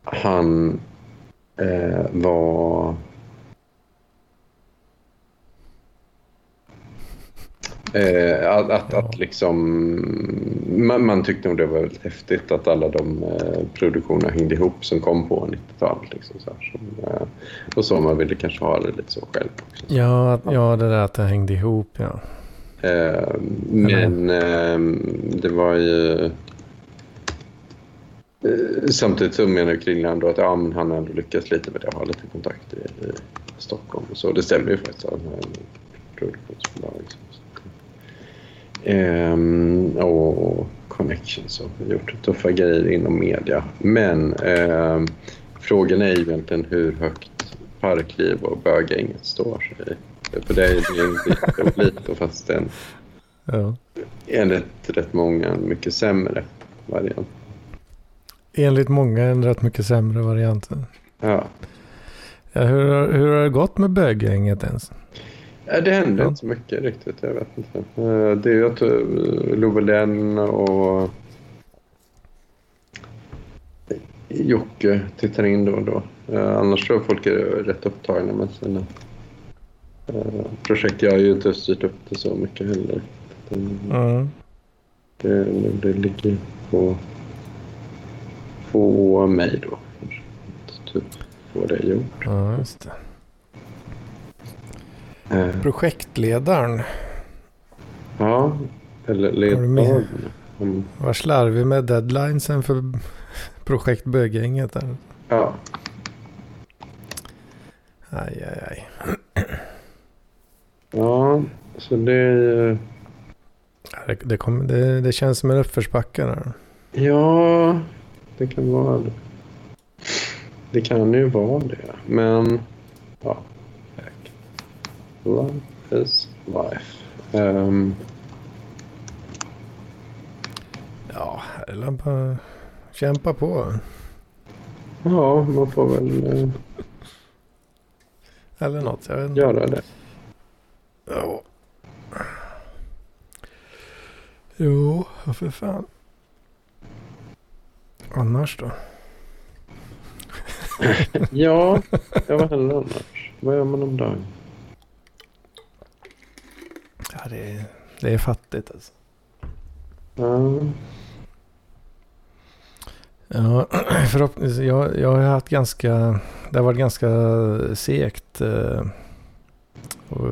han eh, var... Eh, att, att, att liksom... Man, man tyckte nog det var väldigt häftigt att alla de eh, produktionerna hängde ihop som kom på 90-talet. Liksom, så här, som, eh, och så man ville kanske ha det lite så själv också. Ja, ja, det där att det hängde ihop ja. Eh, men eh, det var ju... Eh, samtidigt så menar Kringland då att ja, men han har ändå lyckats lite med det. Ha lite kontakt i, i Stockholm och så. Det stämmer ju faktiskt. Han har en produktionsbolag. Liksom. Ehm, och connections och gjort tuffa grejer inom media. Men ehm, frågan är egentligen hur högt parkliv och bögänget står sig. För det är ju en lite lite fast en ja. enligt rätt många en mycket sämre variant. Enligt många en rätt mycket sämre variant. Ja. Ja, hur, hur har det gått med böggänget ens? Ja, Det hände Ja. inte så mycket riktigt, jag vet inte. Eh, Det är ju att eh, Lovelen och Jocke tittar in då och då. Eh, Annars tror jag folk är rätt upptagna med sina projekt. Jag har ju inte styrt upp det så mycket heller. Mm. Det, det ligger på, på mig då. Typ få det gjort. Ja, just det. Eh, Projektledaren Ja, eller ledaren. Mm. var slarvig med deadlinesen för projekt Böggänget. Där. Ja, Aj, aj, aj. ja, så det Det, det, kom, det, det känns som en uppförsbacke där. Ja, det kan vara det. Det kan ju vara det, men... Ja. Life is life. Ehm, Ja, eller bara kämpa på. ja, man får väl eh, Eller något. Jag vet inte. göra det. Ja. Jo, för fan. Annars då? Ja, ja vad händer annars? Vad gör man om dagen? Det är, det är fattigt alltså. Ja, Ja, förhoppningsvis. Jag, jag har haft ganska, det har varit ganska segt eh,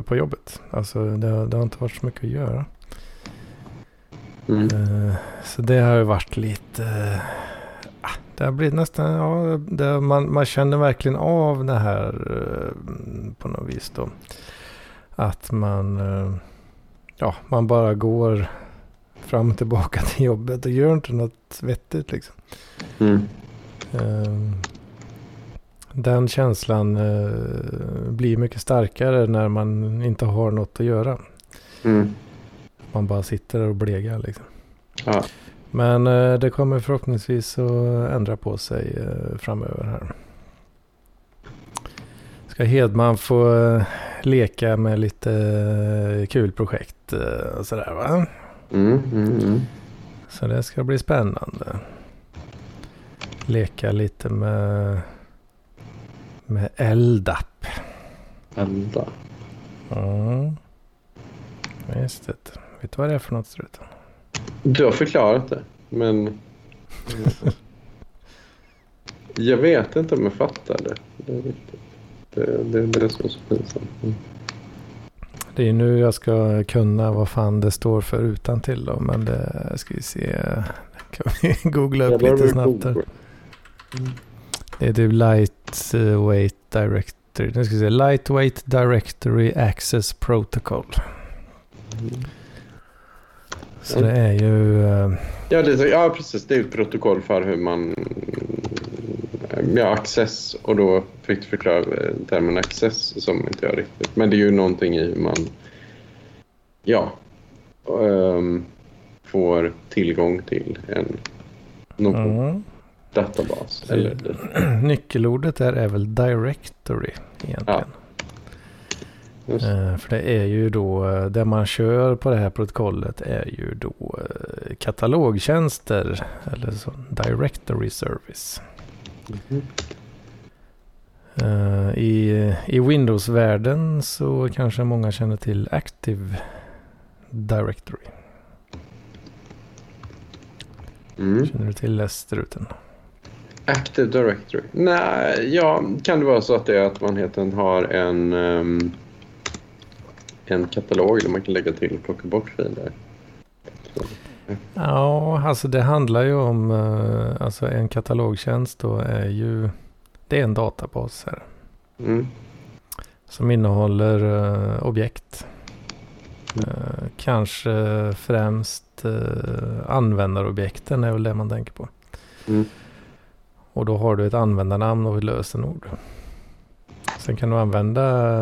på jobbet. Alltså det, har- det har inte varit så mycket att göra. mm. Eh, så det har ju varit lite, eh, det har blivit nästan, ja, det, man, man känner verkligen av det här eh, på något vis då. Att man, eh, ja, man bara går fram och tillbaka till jobbet och gör inte något vettigt liksom. Mm. Ehm, Den känslan eh, blir mycket starkare när man inte har något att göra. Mm. Man bara sitter där och blegar liksom. Ja. Men eh, det kommer förhoppningsvis att ändra på sig eh, framöver här. Ska Hedman få leka med lite eh, kul projekt eh, och sådär va? Mm, mm, mm. Så det ska bli spännande. Leka lite med, med LDAP. Elda. Mm. Just det. Vet du vad det är för något strut? Du har förklarat det, men... Jag vet inte om jag fattar det. Det är, riktigt. Det, det, det är så så pinsamt. Mm. Det är nu jag ska kunna vad fan det står för utan till då. Men det ska vi se. Kan vi googla upp lite snabbt här. Det är typ Lightweight Directory. Nu ska vi se. Lightweight Directory Access Protocol. Mm. Så det är ju... eh, Ja, det, är- ja, precis. Det är ett protokoll för hur man... Ja, access. Och då fick du förklara termen access som inte jag riktigt... Men det är ju någonting i hur man... Ja. ehm, får tillgång till en någon mm. databas. Eller, Nyckelordet där är väl Directory egentligen. just, Eh, För det är ju då, eh, det man kör på det här protokollet är ju då eh, katalogtjänster eller så, Directory Service. Eh, I, i Windows-världen så kanske många känner till Active Directory. Mm. Känner du till struten? Active Directory. Nej, ja, kan det vara så att det är att man enkelt har en, ehm, en katalog där man kan lägga till och plocka bort filer? Ja, alltså det handlar ju om, eh, alltså en katalogtjänst då är ju, det är en databas här. Mm. Som innehåller eh, objekt. Eh, kanske främst eh, användarobjekten är väl det man tänker på. Mm. Och då har du ett användarnamn och ett lösenord. Sen kan du använda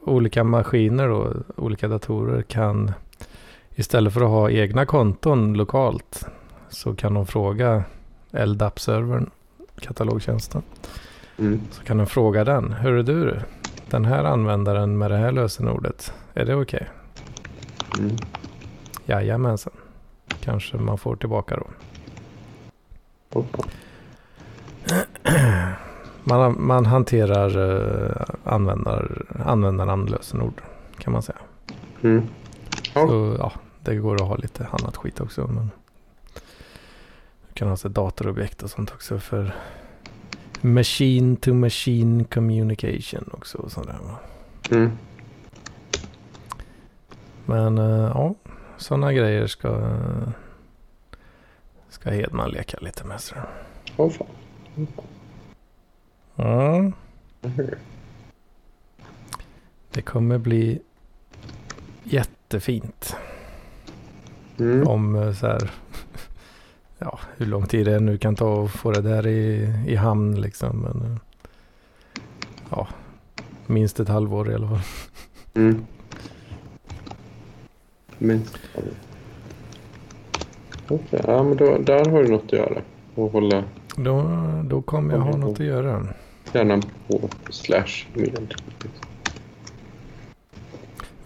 olika maskiner och olika datorer kan istället för att ha egna konton lokalt så kan de fråga LDAP-servern, katalogtjänsten. Mm. Så kan de fråga den. Hur är du? Den här användaren med det här lösenordet. Är det okej? Mm. Jajamensan. Kanske man får tillbaka då. Man, man hanterar uh, användar, användarnamn lösenord kan man säga. Mm. Ja. Så ja, det går att ha lite annat skit också. Men du kan ha så datorobjekt och sånt också för machine to machine communication också. Och sådär, va? Mm. Men eh, ja, sådana grejer ska, ska Hedman leka lite med. Så. Åh, fan. Mm. Det kommer bli jättefint Mm. om eh, så här, ja, hur lång tid det nu kan ta att få det där i, i hamn liksom. Men, eh, ja, minst ett halvår i alla fall. Mm. Minst. Okej, ja men då, där har du något att göra. Och hålla Då, då kommer jag ha något att göra. hjärnan på slash med.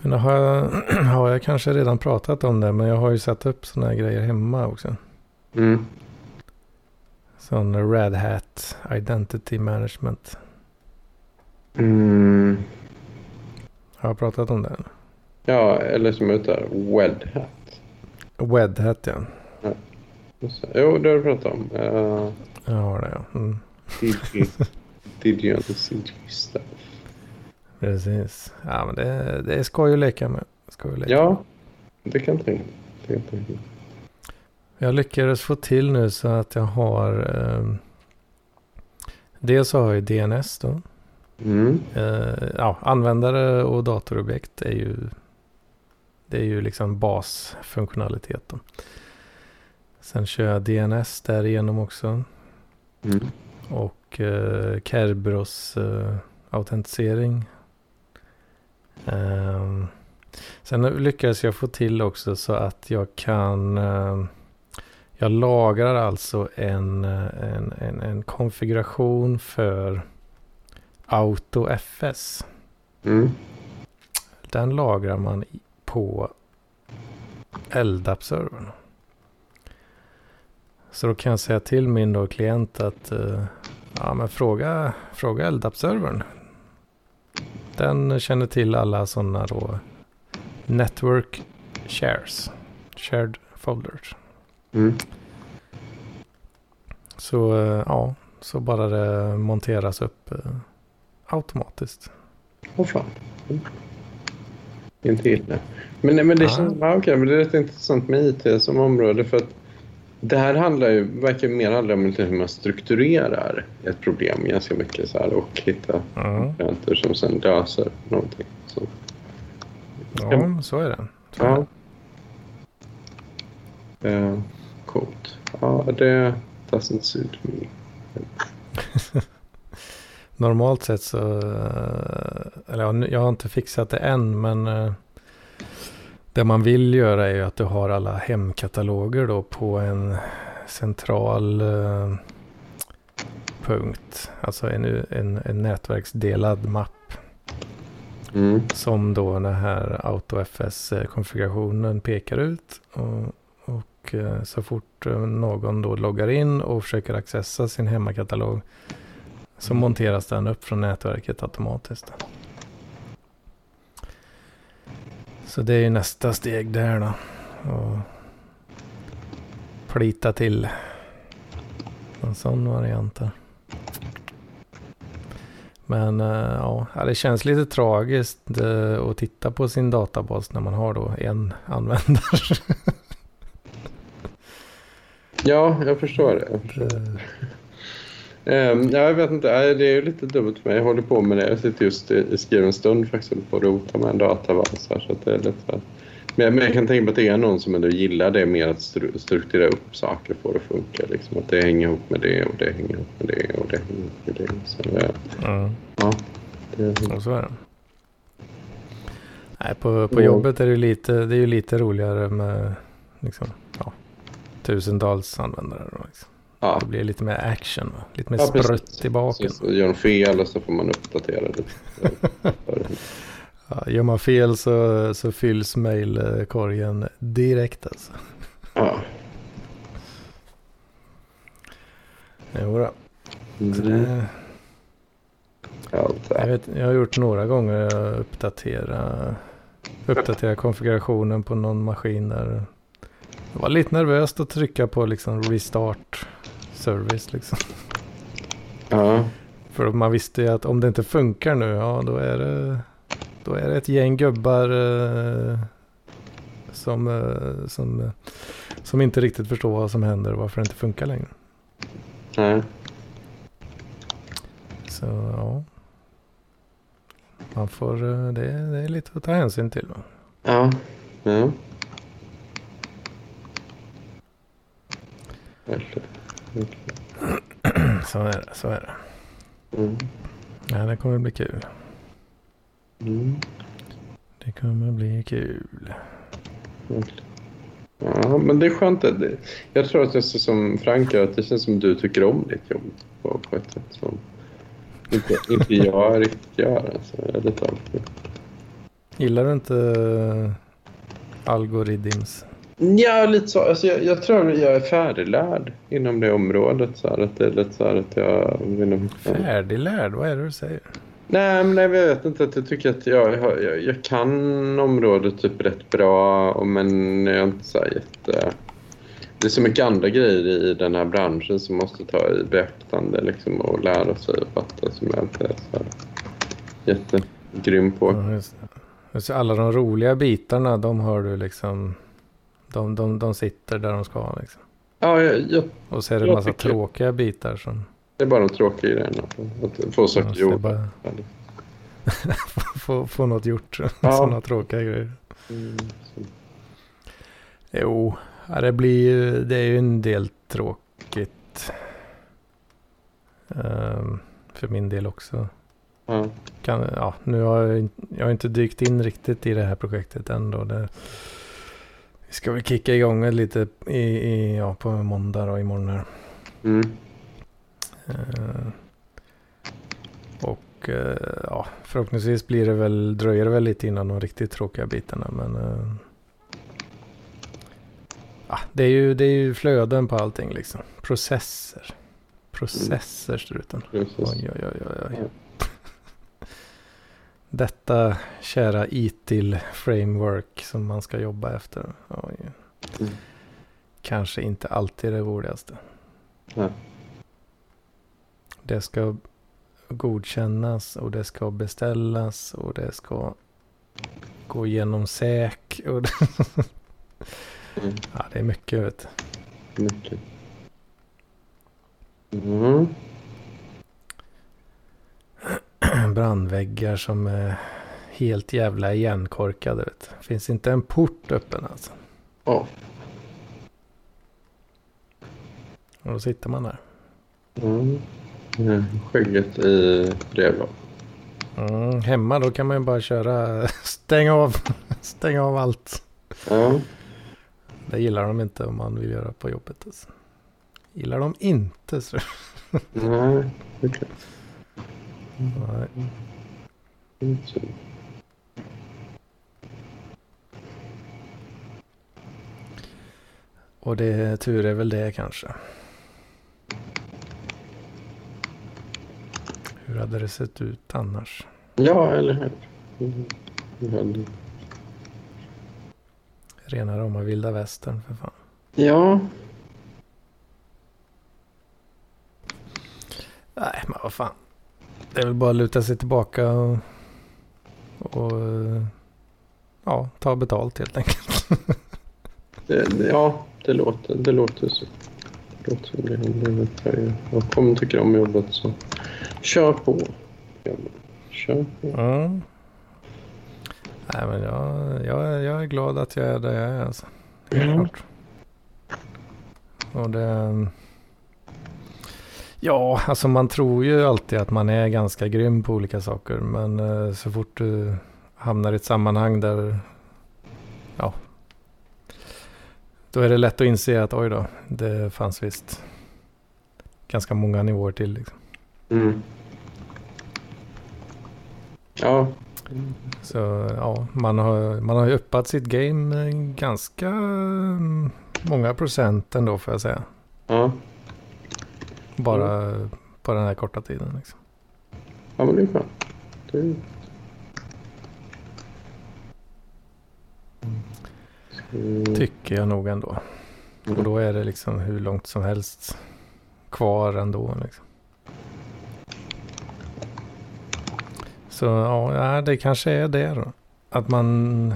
Men har, jag, har jag kanske redan pratat om det, men jag har ju satt upp sådana här grejer hemma också. Mm. Sån Red Hat Identity Management. Mm. Har jag pratat om det? Ja, eller som uttalar Wed Hat. Wed Hat ja. Jo, det har du pratat om. Uh, har det ja. Mm. Digi, Digi and CG stuff. Precis. Ja men det, det är skoj att leka med. Skoj att leka. Ja, det kan jag tänka mig. Det kan jag tänka mig. Jag lyckades få till nu så att jag har. Eh, dels har jag ju DNS då. Mm. Eh, ja, användare och datorobjekt är ju. Det är ju liksom basfunktionalitet då. Sen kör jag DNS därigenom också. Mm. Och eh, Kerberos eh, autentisering. Ehm, sen lyckades jag få till också så att jag kan. Eh, jag lagrar alltså en, eh, en, en, en konfiguration för AutoFS. Mm. Den lagrar man på LDAP-servern. Så då kan jag säga till min då klient att eh, ja, men fråga, fråga LDAP-servern. Den känner till alla sådana då network shares, shared folders. Mm. Så eh, ja, så bara det monteras upp eh, automatiskt. Åh fan. Mm. Inte illa. Men, men, det känns, ja, okej, men det är rätt intressant med IT som område. för att Det här handlar ju, verkar mer handla om hur man strukturerar ett problem ganska mycket så här, och hitta Mm. klienter som sen löser någonting. Så, Ja, så är det. Så ja. det. Eh, coolt. Ja, det doesn't suit me. Normalt sett så, eh, eller jag har inte fixat det än, men eh, det man vill göra är ju att du har alla hemkataloger då på en central eh, punkt. Alltså en, en, en nätverksdelad mapp Mm. som då den här AutoFS-konfigurationen pekar ut. Och, och eh, så fort eh, någon då loggar in och försöker accessa sin hemmakatalog så monteras den upp från nätverket automatiskt. Så det är ju nästa steg där då. Och plita till en sån variant där. Men eh, ja, det känns lite tragiskt eh, att titta på sin databas när man har då en användare. Ja, jag förstår det. Jag förstår. Det- Ehm, ja, jag vet inte, det är ju lite dumt för mig. Jag håller på med det. Jag sitter just i, i skriven stund faktiskt på att rota med en databas här, så det är lite så. Men, men jag kan tänka mig att det är någon som ändå gillar det mer att stru, strukturera upp saker för att funka. Liksom. Att det hänger ihop med det och det hänger ihop med det och det hänger ihop med det. Så, ja, Mm. ja, det, Och så är det. Nej, på, på jobbet är det, ju lite, det är ju lite roligare med liksom, ja, tusentals användare. Liksom. Ja. Det blir lite mer action, lite mer Ja, precis. sprutt i baken. Så gör de fel så får man uppdatera det. Ja, gör man fel så, så fylls mejlkorgen direkt alltså. ja. Jo då. Så Mm. det, jag, vet, jag har gjort några gånger jag uppdatera, uppdatera konfigurationen på någon maskin där. Det var lite nervöst att trycka på liksom restart service liksom. Ja. För man visste ju att om det inte funkar nu, ja då är det, då är det ett gäng gubbar eh, som, eh, som, som inte riktigt förstår vad som händer och varför det inte funkar längre. Nej. Så ja. Man får, eh, det, det är lite att ta hänsyn till. Va? Ja. Ja. Mm, Så är det, så är det. Mm. Ja, det kommer bli kul. Det kommer bli. Mm. Det kommer bli kul. verkligen. Ja, men det är skönt. Jag tror att jag ser som Frank att det känns som du tycker om ditt jobb på, på ett sätt som inte, inte jag riktigt gör. Alltså, jag är lite. Gillar du inte algoritms? Ja, lite så. Alltså, jag, jag tror jag är färdiglärd inom det området. Så här, att det är lite så här att jag... Inom, Färdiglärd? Vad är det du säger? Nej, men jag vet inte. Att jag tycker att jag, jag, jag kan området typ rätt bra, och- men jag är inte så jätte... Det är så mycket andra grejer i den här branschen som måste ta i beaktande liksom, och lära sig att fatta som jag inte är så här jättegrym på. Ja, just. Just det, Alla de roliga bitarna, de har du liksom... De, de, de sitter där de ska liksom. Ja, jag, jag, Och så är det en massa tycker- tråkiga bitar som... det är bara de tråkiga grejerna. Att få saker gjorda. bara få, få något gjort. Ja. Sådana tråkiga grejer. Mm, så. Jo, det blir det är ju en del tråkigt. Ehm, för min del också. Ja. Kan, ja, nu har jag, jag har inte dykt in riktigt i det här projektet ändå. Det, vi ska väl kicka igång lite i, i, ja, på måndag och imorgon här. Mm. Eh, och eh, ja, förhoppningsvis blir det väl, dröjer det väl lite innan de riktigt tråkiga bitarna. Men eh, ja, det, är ju, det är ju flöden på allting liksom. Processer. Processer struten. Oj, oj, oj, oj, oj. Detta kära ITIL framework som man ska jobba efter. Oj. Mm. Kanske inte alltid det roligaste. Nej. Det ska godkännas och det ska beställas och det ska gå igenom säk. Och Mm. ja, det är mycket vet du. Mycket. Mm. Brandväggar som är helt jävla igenkorkade. Vet du. Finns inte en port öppen alltså. Ja. Och då sitter man där. Mm. Mm. Skägget i revlav. Mm, hemma då kan man ju bara köra stäng av, stäng av allt. Ja. Det gillar de inte om man vill göra på jobbet. Alltså. Gillar de inte så. Nej, det är klart. Nej. Och det tur är väl det kanske. Hur hade det sett ut annars? Ja, eller hur? Mm. Rena rama vilda västern för fan. Ja. Nej, men vad fan. Det är väl bara att luta sig tillbaka och, och ja, ta betalt helt enkelt. Det, ja, det låter, det låter så. Det låter som det. jag ju. Och om jobbet så kör på. Kör på. Mm. Nej, men jag, jag, jag är glad att jag är där jag är. Alltså. Helt Mm. klart. Och det... Ja, alltså man tror ju alltid att man är ganska grym på olika saker. Men eh, så fort du hamnar i ett sammanhang där... Ja. Då är det lätt att inse att oj då, det fanns visst ganska många nivåer till. Liksom. Mm. Ja. Så ja, man har, man har ju uppat sitt game ganska mm, många procent ändå får jag säga. Ja. Bara på den här korta tiden. Liksom. ja, men det är skönt. Det är... Mm. Tycker jag nog ändå. Och då är det liksom hur långt som helst kvar ändå. Liksom. Så ja, ja, det kanske är det då. Att man,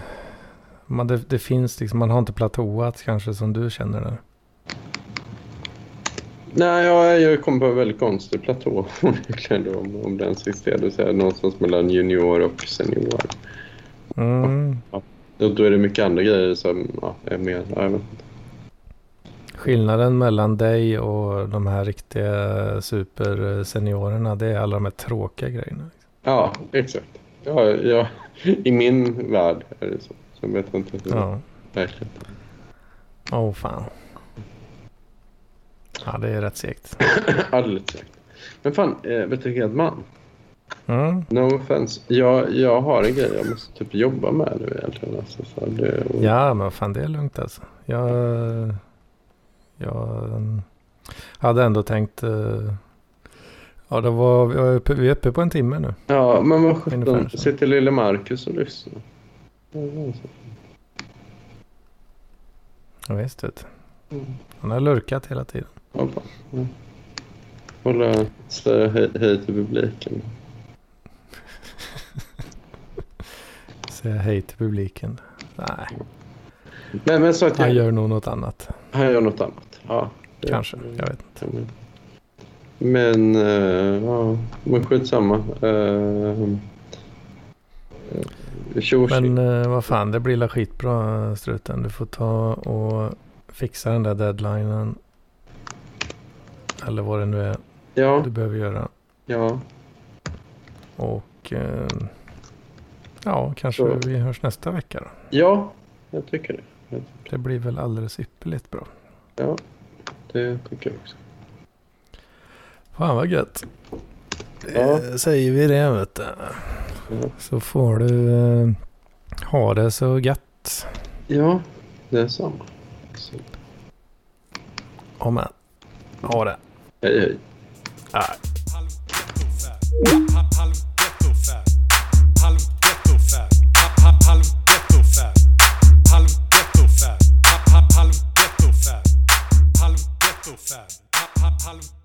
man det, det finns liksom, man har inte platåat kanske som du känner det. Nej, jag, jag kom på en väldigt konstig platå om, om den. Det vill säga någonstans mellan junior och senior. Mm. Och då är det mycket andra grejer som ja, är mer... Ja, jag vet inte. Skillnaden mellan dig och de här riktiga superseniorerna det är alla de här tråkiga grejerna. ja exakt. Ja, ja, i min värld är det så. Vet jag inte hur Ja. verkligheten Åh oh, fan. Ja, det är rätt segt. Alldeles säkert. Men fan, eh, vet du Hedman? Mm. No offense. Jag, jag har en grej jag måste typ jobba med nu egentligen. Alltså, för det, och, Ja, men fan det är lugnt alltså. Jag, jag mm, hade ändå tänkt... eh, Ja, det var, jag är uppe, vi är uppe på en timme nu. ja, men vad sjutton. Så. Sitter lille Marcus och lyssnar? Ja, det är så. Ja, visst vet du. Mm. Han har lurkat hela tiden. Ja. Hålla, säga hej, till publiken. Säga hej till publiken. Nej, Nej, men så att jag, han gör nog något annat. han gör något annat. Ja, Kanske, jag vet inte. Men, uh, ja, men skitsamma. Uh, Men eh, vad fan, det blir la skitbra struten. Du får ta och fixa den där deadlinen. Eller vad det nu är ja, du behöver göra. ja, Och eh, ja, kanske Så- vi hörs nästa vecka då. ja, jag tycker det. Det blir väl alldeles ypperligt bra. Ja, det tycker jag också. Fan vad gött. Ja. Eh, Säger vi det vet du. Ja. Så får du eh, ha det så gött. Ja, det är samma. Så, Amen. Ha det. Hej, hej. Nej. Halv